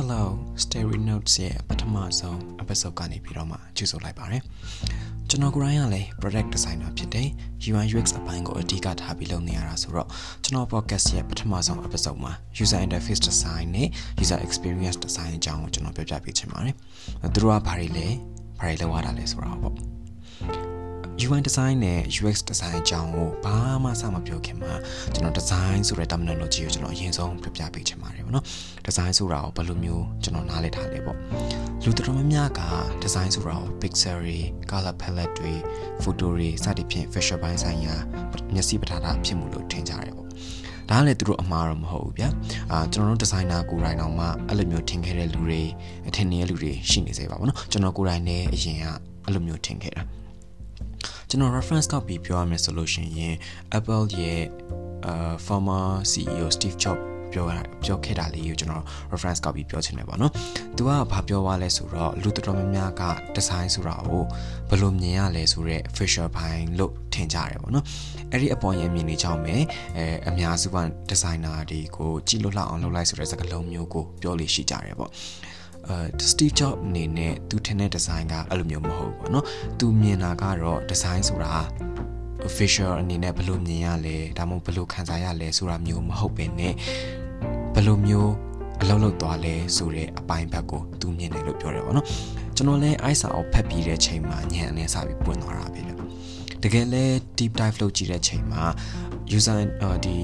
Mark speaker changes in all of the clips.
Speaker 1: Hello Stereo Notes ရဲ့ပထမဆုံး episode ကနေပြီးတော့မှကြိုဆိုလိုက်ပါရစေ။ကျွန်တော်ကိုယ်တိုင်ကလည်း product designer ဖြစ်တဲ့ UI UX အပိုင်းကိုအဓိကထားပြီးလုပ်နေရတာဆိုတော့ကျွန်တော် podcast ရဲ့ပထမဆုံး episode မှာ user interface design နဲ့ user experience design အကြောင်းကိုကျွန်တော်ပြောပြပေးချင်ပါတယ်။သူတို့ကဘာတွေလဲဘာတွေလုပ်ရတာလဲဆိုတာပေါ့။ UI design နဲ့ UX design အကြောင်းကိုဘာမှစမပြောခင်မှာကျွန်တော် design ဆိုတဲ့ terminology ကိုကျွန်တော်အရင်ဆုံးပြပြပေးချင်ပါတယ်ပေါ့နော် design ဆိုတာကိုဘယ်လိုမျိုးကျွန်တော်နားလည်ထားလဲပေါ့လူတော်များများက design ဆိုတာကို pixel တွေ color palette တွေ photo တွေစသဖြင့် visual ဘိုင်းဆိုင်ရာမျက်စိပထာတာဖြစ်မှုလို့ထင်ကြတယ်ပေါ့ဒါကလည်းသူတို့အမှားတော့မဟုတ်ဘူးဗျာအာကျွန်တော်တို့ဒီဇိုင်နာကိုယ်တိုင်တော့မှအဲ့လိုမျိုးထင်ခဲ့တဲ့လူတွေအထင်နေတဲ့လူတွေရှိနေစေပါဘောနော်ကျွန်တော်ကိုယ်တိုင်လည်းအရင်ကအဲ့လိုမျိုးထင်ခဲ့တာ ကျွန်တော် reference ကောက်ပြီးပြောရမယ်ဆိုလို့ရှိရင် Apple ရဲ့ uh former CEO Steve Jobs ပြောပြောခဲ့တာလေးကိုကျွန်တော် reference ကောက်ပြီးပြောချင်တယ်ပေါ့နော်။ तू ကဘာပြောသွားလဲဆိုတော့လူတော်တော်များများက design ဆိုတာကိုဘယ်လိုမြင်ရလဲဆိုတော့ facial ဘိုင်းလို့ထင်ကြတယ်ပေါ့နော်။အဲ့ဒီအပေါ်ရဲ့မြင်နေကြောင်းပဲအဲအများစုက designer တွေကိုကြည့်လို့လောက်အောင်လုပ်လိုက်ဆိုတဲ့စကားလုံးမျိုးကိုပြောလို့ရှိကြတယ်ပေါ့။ အဲ Steve Jobs အနေနဲ့သူထင်တဲ့ design ကအဲ့လိုမျိုးမဟုတ်ဘူးပေါ့နော်သူမြင်တာကတော့ design ဆိုတာ official အနေနဲ့ဘယ်လိုမြင်ရလဲဒါမှမဟုတ်ဘယ်လိုခံစားရလဲဆိုတာမျိုးမဟုတ်ပဲねဘယ်လိုမျိုးအလုပ်လုပ်သွားလဲဆိုတဲ့အပိုင်းဘက်ကိုသူမြင်တယ်လို့ပြောတယ်ပေါ့နော်ကျွန်တော်လည်းအိုက်စာကိုဖတ်ပြီးတဲ့ချိန်မှာညံအနေစပြီးပွင့်သွားတာပဲလေတကယ်လဲ deep dive လုပ်ကြည့်တဲ့ချိန်မှာ user ဒီ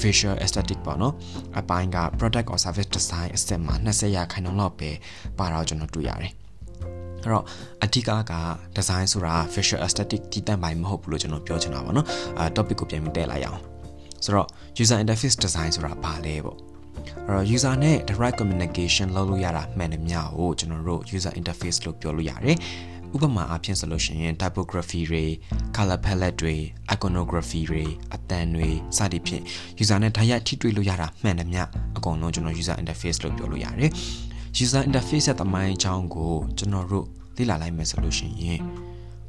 Speaker 1: facial aesthetic ပေါ့နော်အပိုင်းက product or service design အစစ်မှာ20ရာခိုင်နှုန်းလောက်ပဲပါတော့ကျွန်တော်တွေ့ရတယ်အဲ့တော့အဓိကက design ဆိုတာ facial aesthetic တည်တံ့ပိုင်းမဟုတ်ဘူးလို့ကျွန်တော်ပြောချင်တာပါเนาะအဲ topic ကိုပြန်ပြီးတက်လိုက်အောင်ဆိုတော့ user interface design ဆိုတာဘာလဲပေါ့အဲ့တော့ user နဲ့ direct communication လုပ်လို့ရတာမှန်တယ်များကိုကျွန်တော်တို့ user interface လို့ပြောလို့ရတယ် ဥပမာအားဖြင့်ဆိုလို့ရှိရင် typography တွေ color palette တွေ iconography တွေအတန်တွေစသည်ဖြင့် user နဲ့တိုက်ရိုက်ထိတွေ့လို့ရတာမှန်တယ်မြအကုန်လုံးကျွန်တော် user interface လို့ပြောလို့ရတယ် user interface ရဲ့တမိုင်းအကြောင်းကိုကျွန်တော်တို့လေ့လာလိုက်မယ်ဆိုလို့ရှိရင်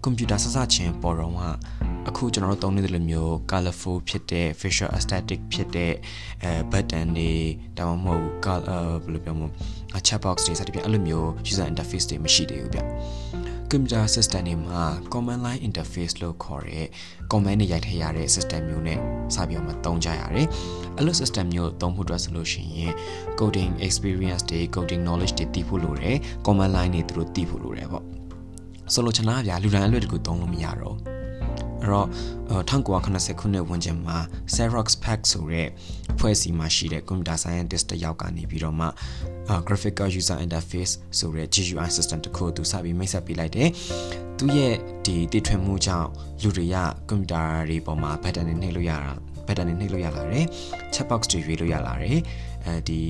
Speaker 1: ကွန်ပျူတာစစချင်းပေါ်တော့ကအခုကျွန်တော်တို့သုံးနေတဲ့လိုမျိုး colorful ဖြစ်တဲ့ facial aesthetic ဖြစ်တဲ့အဲ button တွေဒါမှမဟုတ် color ဘယ်လိုပြောမလဲ chat box တွေစသဖြင့်အဲ့လိုမျိုး user interface တွေမရှိသေးဘူးဗျ ကွန်ပျူတာ system တွေမှာ command line interface လို့ခေါ်တဲ့ command တွေရိုက်ထည့်ရတဲ့ system မျိုးနဲ့စပြီးတော့မှသုံးကြရတယ်။အဲ့လို system မျိုးသုံးဖို့အတွက်ဆိုလို့ရှိရင် coding experience တွေ coding knowledge တွေတည်ဖို့လိုတယ်။ command line တွေသူတို့တည်ဖို့လိုတယ်ပေါ့။ဆိုလိုချင်တာကဗျာလူတိုင်းအလွယ်တကူသုံးလို့မရတော့ဘူး အဲ့တော့1980ခုနှစ်ဝန်းကျင်မှာ Xerox PAC ဆိုတဲ့အဖွဲ့အစည်းမှာရှိတဲ့ computer scientist တယောက်ကနေပြီးတော့မှ graphical user interface ဆိုတဲ့ GUI system တခုသူစပြီးမိတ်ဆက်ပေးလိုက်တယ်။သူရဲ့ဒီတည်ထွင်မှုကြောင့်လူတွေကကွန်ပျူတာတွေပေါ်မှာ pattern တွေနှိပ်လို့ရတာ pattern တွေနှိပ်လို့ရလာတယ်။ chat box တွေရွေးလို့ရလာတယ်။အဲဒီ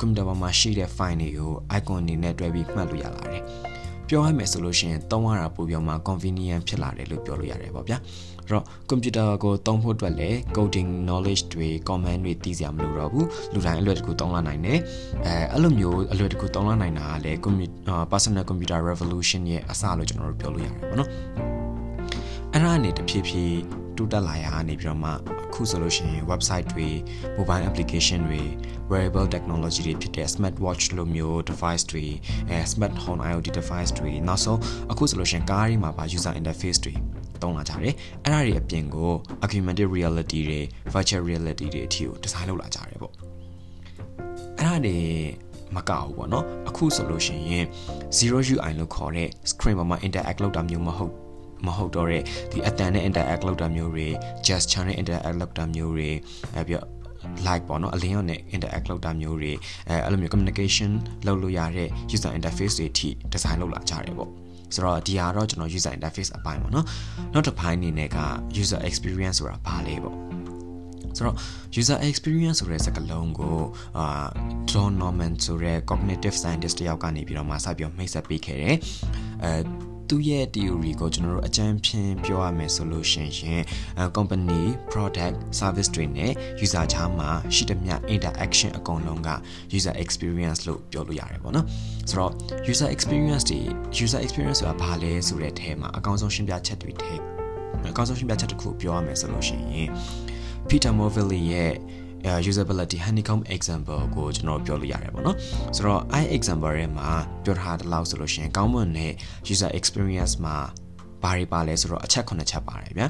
Speaker 1: ကွန်ပျူတာပေါ်မှာရှိတဲ့ file တွေကို icon တွေနဲ့တွဲပြီးမှတ်လို့ရလာတယ်။ ပြောရမယ်ဆိုလို့ရှိရင်သုံးရတာပိုပြီးမှ convenient ဖြစ်လာတယ်လို့ပြောလို့ရတယ်ပေါ့ဗျာအဲ့တော့ကွန်ပျူတာကိုသုံးဖို့အတွက်လည်း coding knowledge တွေ command တွေသိစရာမလိုတော့ဘူးလူတိုင်းအလွယ်တကူသုံးလာနိုင်တယ်အဲအဲ့လိုမျိုးအလွယ်တကူသုံးလာနိုင်တာကလည်း personal computer revolution ရဲ့အစလို့ကျွန်တော်တို့ပြောလို့ရတယ်ပေါ့နော်အဲ့ဒါအနေတဖြည်းဖြည်း တိုးတက်လာရနေပြီးတော့မှအခုဆိုလို့ရှိရင် website တွေ mobile application တွေ wearable technology တွေဖြစ်တဲ့ smart watch လိုမျိုး device တွေအဲ smart home IoT device တွေနောက်ဆုံးအခုဆိုလို့ရှိရင်ကားတွေမှာပါ user interface တွေသုံးလာကြတယ်အဲ့ဒါတွေအပြင်ကို augmented reality တွေ virtual reality တွေအထိကို design လုပ်လာကြတယ်ပေါ့အဲ့ဒါတွေမကောက်ဘူးပေါ့နော်အခုဆိုလို့ရှိရင် zero UI လို့ခေါ်တဲ့ screen ပေါ်မှာ interact လုပ်တာမျိုးမဟုတ် မဟုတ်တော့တဲ့ဒီအတန်နဲ့ interact လုပ်တာမျိုးတွေ gesture နဲ့ interact လုပ်တာမျိုးတွေအဲပြီးတော့ like ပေါ့နော်အလင်းရောနဲ့ interact လုပ်တာမျိုးတွေအဲအဲ့လိုမျိုး communication လုပ်လို့ရတဲ့ user interface တွေအထိ design လုပ်လာကြတယ်ပေါ့ဆိုတော့ဒီဟာတော့ကျွန်တော် user interface အပိုင်းပေါ့နော်နောက်တစ်ပိုင်းအနေနဲ့က user experience ဆိုတာဘာလဲပေါ့ဆိုတော့ user experience ဆိုတဲ့စကားလုံးကိုအာ John Norman ဆိုတဲ့ cognitive scientist တယောက်ကနေပြီးတော့မှစပြီးမိတ်ဆက်ပေးခဲ့တယ်အဲ သူ့ရဲ့ theory ကိုကျွန်တော်တို့အကြံဖြင့်ပြောရမယ်ဆိုလို့ရှိရင် company product service တွေနဲ့ user ချားမှာရှိတဲ့မြ interaction အကုန်လုံးက user experience လို့ပြောလို့ရတယ်ပေါ့နော်ဆိုတော့ user experience တွေ user experience ဆိုတာဘာလဲဆိုတဲ့အထဲမှာအကောင်းဆုံးရှင်းပြချက်တွေထဲအကောင်းဆုံးရှင်းပြချက်တစ်ခုပြောရမယ်ဆိုလို့ရှိရင် Peter Movilli ရဲ့ usability honeycomb example ကိုကျွန်တော်ပြောလို့ရတယ်ပေါ့နော်ဆိုတော့ i example ထဲမှာပြောထားတဲ့လောက်ဆိုလို့ရှိရင်ကောင်းမွန်တဲ့ user experience မှာဘာတွေပါလဲဆိုတော့အချက်9ချက်ပါတယ်ဗျာ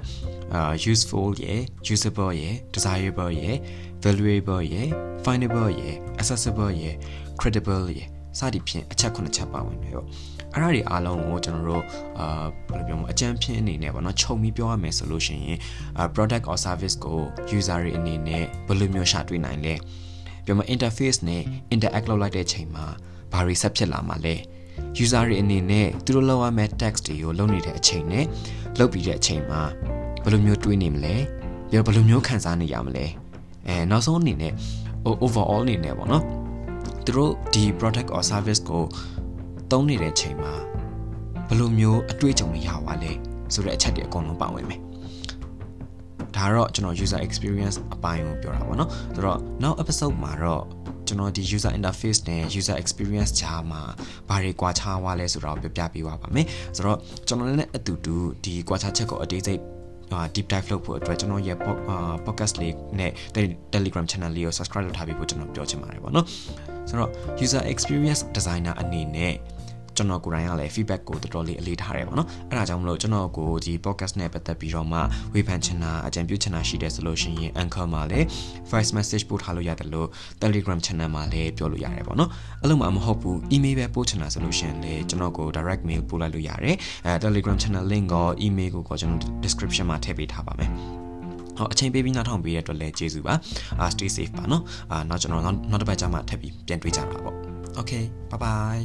Speaker 1: အာ useful ရယ် usable ရယ် desirable ရယ် valuable ရယ် findable ရယ် accessible ရယ် credible ရယ်စသည်ဖြင့်အချက်9ချက်ပါဝင်တယ်ပေါ့ အဲ့ဒါတွေအားလုံးကိုကျွန်တော်တို့အာဘယ်လိုပြောမလဲအကြံဖြင့်အနေနဲ့ပေါ့နော်ခြုံပြီးပြောရမယ်ဆိုလို့ရှိရင် product or service ကို user တွေအနေနဲ့ဘယ်လိုမျိုးရှာတွေ့နိုင်လဲပြောမ interface နဲ့ interact လုပ်လိုက်တဲ့ချိန်မှာဘာတွေဆက်ဖြစ်လာမှာလဲ user တွေအနေနဲ့သူတို့လောက်ရမယ့် text တွေကိုလုပ်နေတဲ့အချိန်နဲ့လုပ်ပြီးတဲ့အချိန်မှာဘယ်လိုမျိုးတွေးနေမလဲပြီးတော့ဘယ်လိုမျိုးခံစားနေရမလဲအဲနောက်ဆုံးအနေနဲ့ overall အနေနဲ့ပေါ့နော်သူတို့ဒီ product or service ကို သုံးနေတဲ့ချိန်မှာဘယ်လိုမျိုးအတွေ့အကြုံတွေရပါလဲဆိုတဲ့အချက်တွေအကုန်လုံးပါဝင်မယ်ဒါတော့ကျွန်တော် user experience အပိုင်းကိုပြောတာပေါ့နော်ဆိုတော့နောက် episode မှာတော့ကျွန်တော်ဒီ user interface နဲ့ user experience ဂျာမှာဘာတွေကွာခြားသွားလဲဆိုတာကိုပြောပြပေးပါပါမယ်ဆိုတော့ကျွန်တော်လည်းအတူတူဒီကွာခြားချက်ကိုအသေးစိတ် deep dive လုပ်ဖို့အတွက်ကျွန်တော်ရဲ့ podcast လေးနဲ့ Telegram channel လေးကို subscribe လုပ်ထားပြီးဖို့ကျွန်တော်ပြောချင်ပါတယ်ပေါ့နော် ဆိုတော့ user experience designer အနေနဲ့ကျွန်တော်ကိုယ်တိုင်ကလည်း feedback ကိုတော်တော်လေးအလေးထားတယ်ပေါ့နော်အဲ့ဒါကြောင့်မလို့ကျွန်တော်ကိုဒီ podcast နဲ့ပတ်သက်ပြီးတော့မှဝေဖန်ချင်တာအကြံပြုချင်တာရှိတယ်ဆိုလို့ရှိရင် Anchor မှာလည်း voice message ပို့ထားလို့ရတယ်လို့ Telegram channel မှာလည်းပြောလို့ရတယ်ပေါ့နော်အဲ့လိုမှမဟုတ်ဘူး email ပဲပို့ချင်တာဆိုလို့ရှိရင်လည်းကျွန်တော်ကို direct mail ပို့လိုက်လို့ရတယ်အဲ Telegram channel link ကို email ကိုကျွန်တော် description မှာထည့်ပေးထားပါမယ် ဟောအချိန်ပေးပြီးနောက်ထောင်ပေးတဲ့အတွက်လည်းကျေးဇူးပါအာ stay safe ပါเนาะအာနောက်ကျွန်တော်နောက်နောက်တစ်ပတ်ကျမှထပ်ပြီးပြန်တွေ့ကြတာပေါ့ okay bye bye